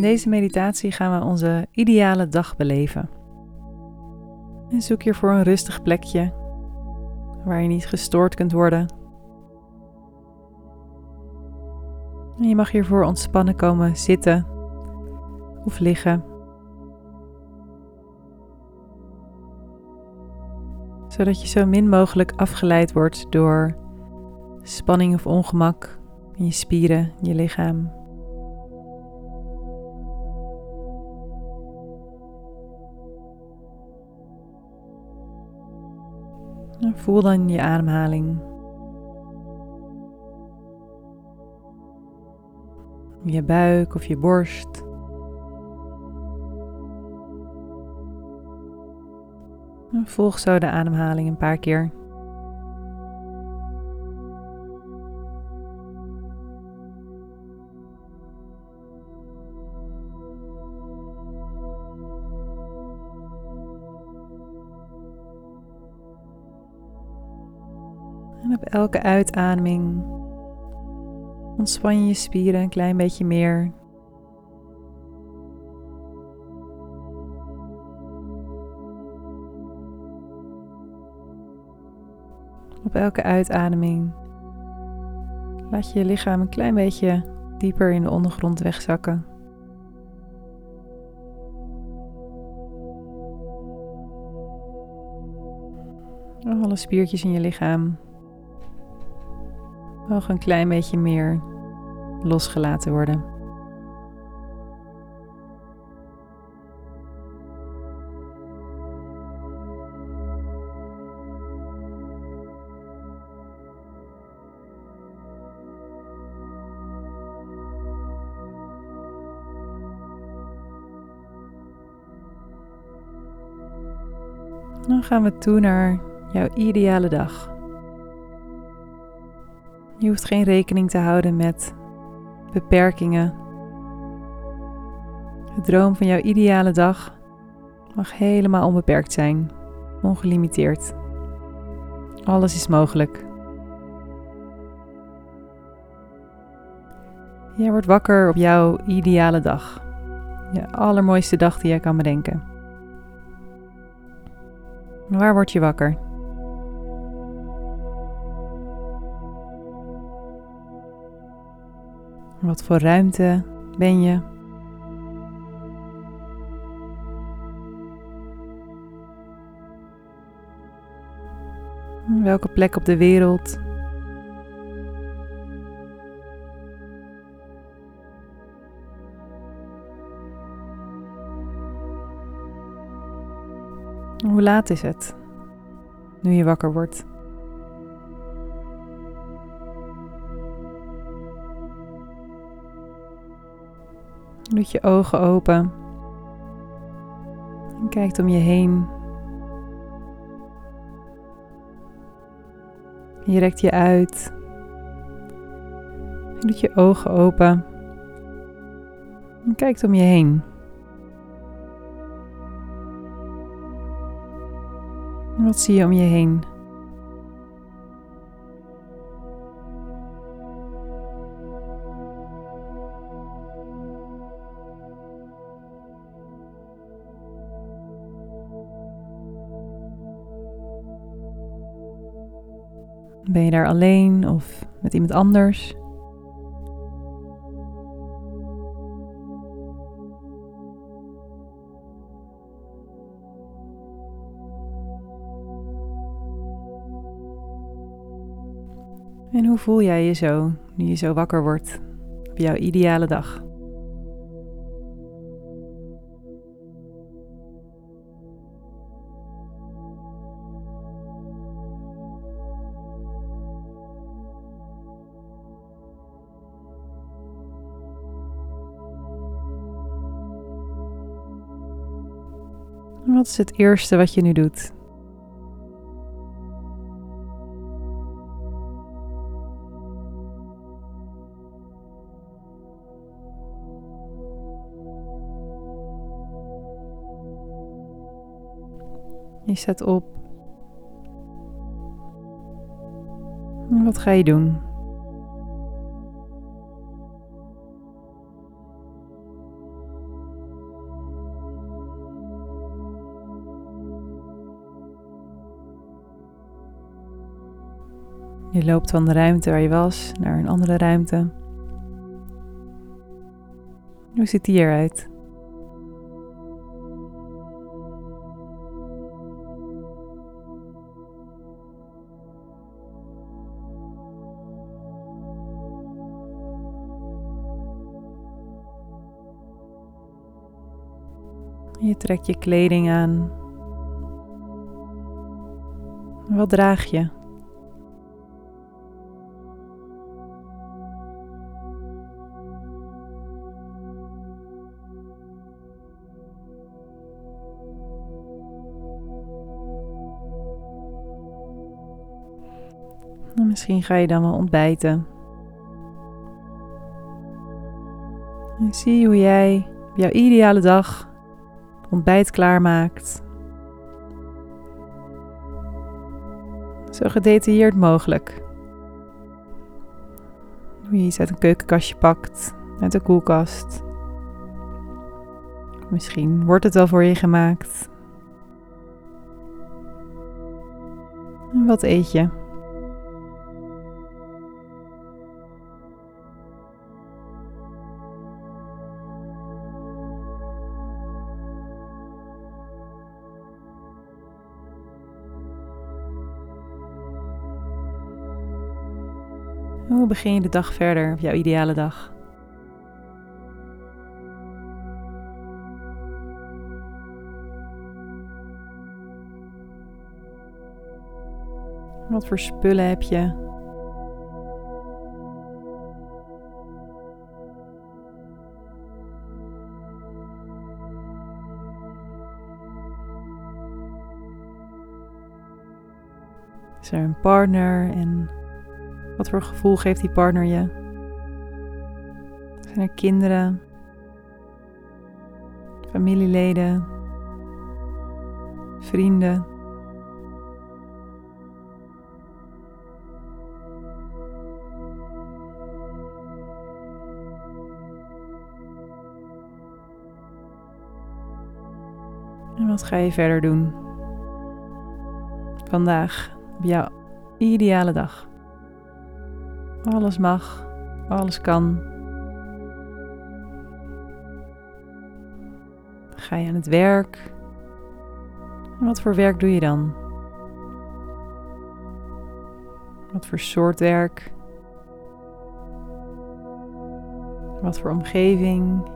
In deze meditatie gaan we onze ideale dag beleven. En zoek hiervoor een rustig plekje waar je niet gestoord kunt worden. En je mag hiervoor ontspannen komen zitten of liggen. Zodat je zo min mogelijk afgeleid wordt door spanning of ongemak in je spieren, je lichaam. Voel dan je ademhaling. Je buik of je borst. volg zo de ademhaling een paar keer. Elke uitademing ontspan je je spieren een klein beetje meer. Op elke uitademing laat je je lichaam een klein beetje dieper in de ondergrond wegzakken. Alle spiertjes in je lichaam mogen een klein beetje meer losgelaten worden. Dan gaan we toe naar jouw ideale dag. Je hoeft geen rekening te houden met beperkingen. De droom van jouw ideale dag mag helemaal onbeperkt zijn, ongelimiteerd. Alles is mogelijk. Jij wordt wakker op jouw ideale dag. Je allermooiste dag die jij kan bedenken. Waar word je wakker? Wat voor ruimte ben je? Welke plek op de wereld? Hoe laat is het nu je wakker wordt? Doet je ogen open. En kijkt om je heen. Je rekt je uit. Je doet je ogen open. En kijkt om je heen. Wat zie je om je heen? Ben je daar alleen of met iemand anders? En hoe voel jij je zo nu je zo wakker wordt op jouw ideale dag? Wat is het eerste wat je nu doet? Je staat op. Wat ga je doen? Je loopt van de ruimte waar je was naar een andere ruimte. Hoe ziet die eruit? Je trekt je kleding aan. Wat draag je? Misschien ga je dan wel ontbijten. En zie hoe jij op jouw ideale dag ontbijt klaarmaakt. Zo gedetailleerd mogelijk. Hoe je iets uit een keukenkastje pakt, uit de koelkast. Misschien wordt het wel voor je gemaakt. En wat eet je? Hoe begin je de dag verder op jouw ideale dag? Wat voor spullen heb je? Is er een partner en wat voor gevoel geeft die partner je? Zijn er kinderen? Familieleden? Vrienden? En wat ga je verder doen? Vandaag, op jouw ideale dag. Alles mag, alles kan. Ga je aan het werk? Wat voor werk doe je dan? Wat voor soort werk? Wat voor omgeving?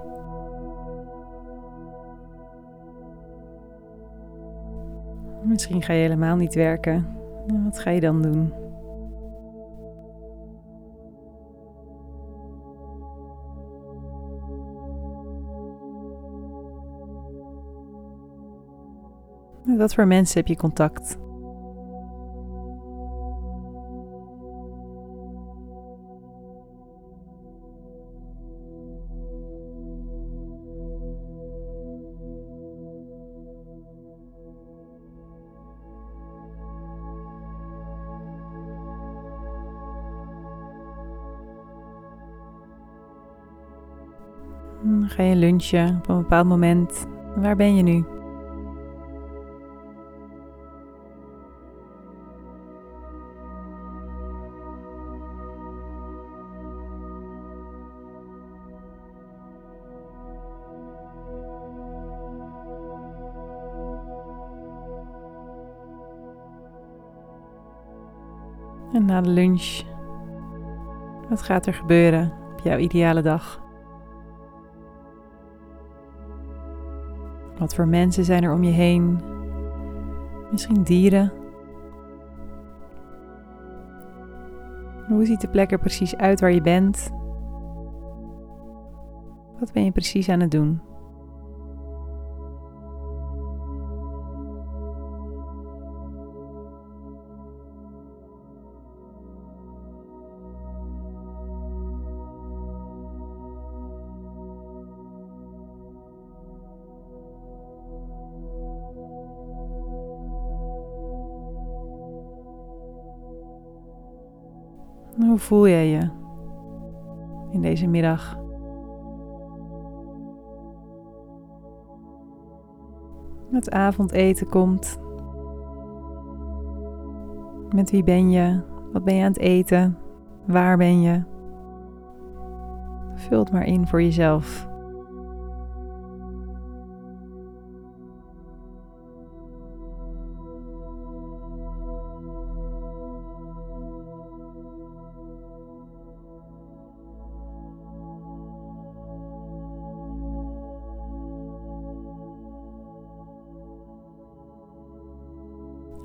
Misschien ga je helemaal niet werken. Wat ga je dan doen? Wat voor mensen heb je contact? Ga je lunchen op een bepaald moment? Waar ben je nu? En na de lunch, wat gaat er gebeuren op jouw ideale dag? Wat voor mensen zijn er om je heen? Misschien dieren? Hoe ziet de plek er precies uit waar je bent? Wat ben je precies aan het doen? Hoe voel jij je in deze middag? Het avondeten komt. Met wie ben je? Wat ben je aan het eten? Waar ben je? Vul het maar in voor jezelf.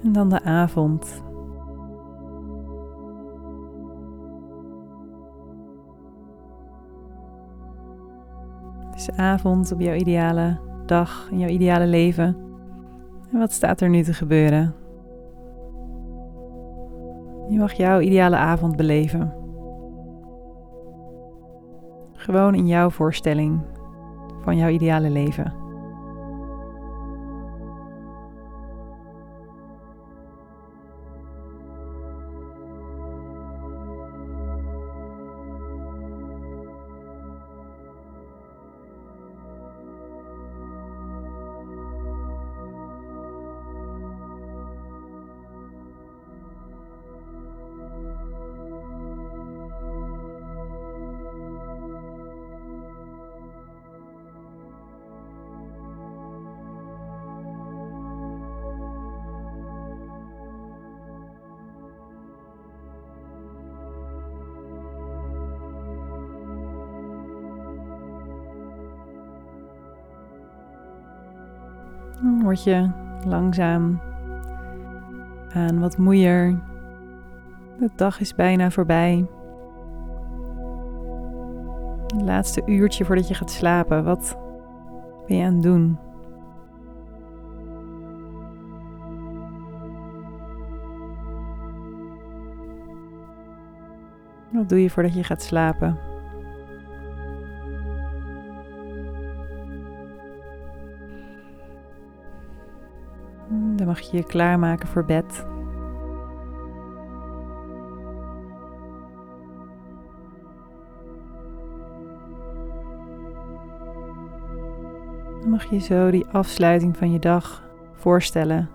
En dan de avond. Is avond op jouw ideale dag, in jouw ideale leven. En wat staat er nu te gebeuren? Je mag jouw ideale avond beleven. Gewoon in jouw voorstelling van jouw ideale leven. Word je langzaam aan wat moeier. De dag is bijna voorbij. Het laatste uurtje voordat je gaat slapen. Wat ben je aan het doen? Wat doe je voordat je gaat slapen? Dan mag je je klaarmaken voor bed. Dan mag je zo die afsluiting van je dag voorstellen.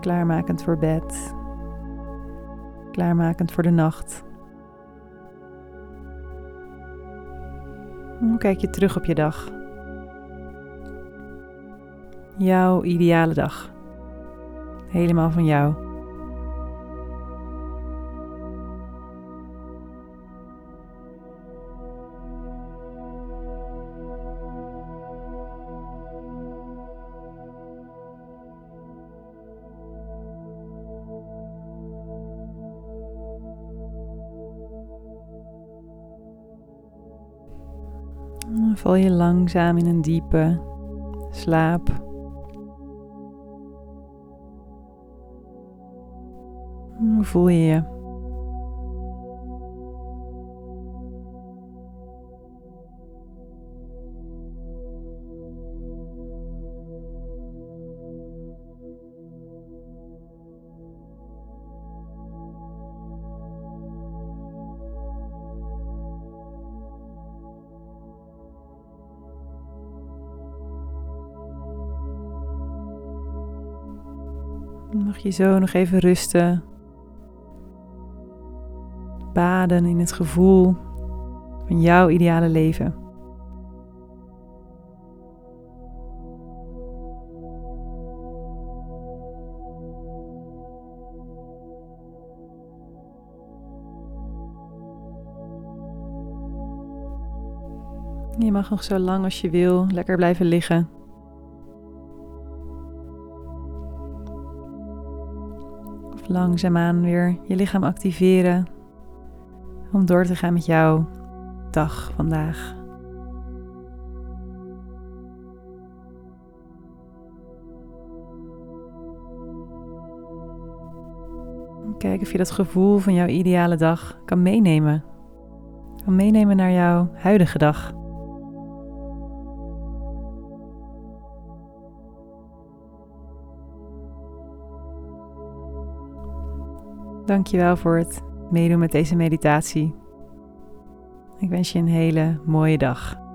Klaarmakend voor bed. Klaarmakend voor de nacht. Hoe kijk je terug op je dag? Jouw ideale dag. Helemaal van jou. Val je langzaam in een diepe slaap. Voel je je? Mag je zo nog even rusten in het gevoel van jouw ideale leven. Je mag nog zo lang als je wil lekker blijven liggen. Of langzaamaan weer je lichaam activeren om door te gaan met jouw dag vandaag. Kijk of je dat gevoel van jouw ideale dag kan meenemen. Kan meenemen naar jouw huidige dag. Dankjewel voor het meedoen met deze meditatie. Ik wens je een hele mooie dag.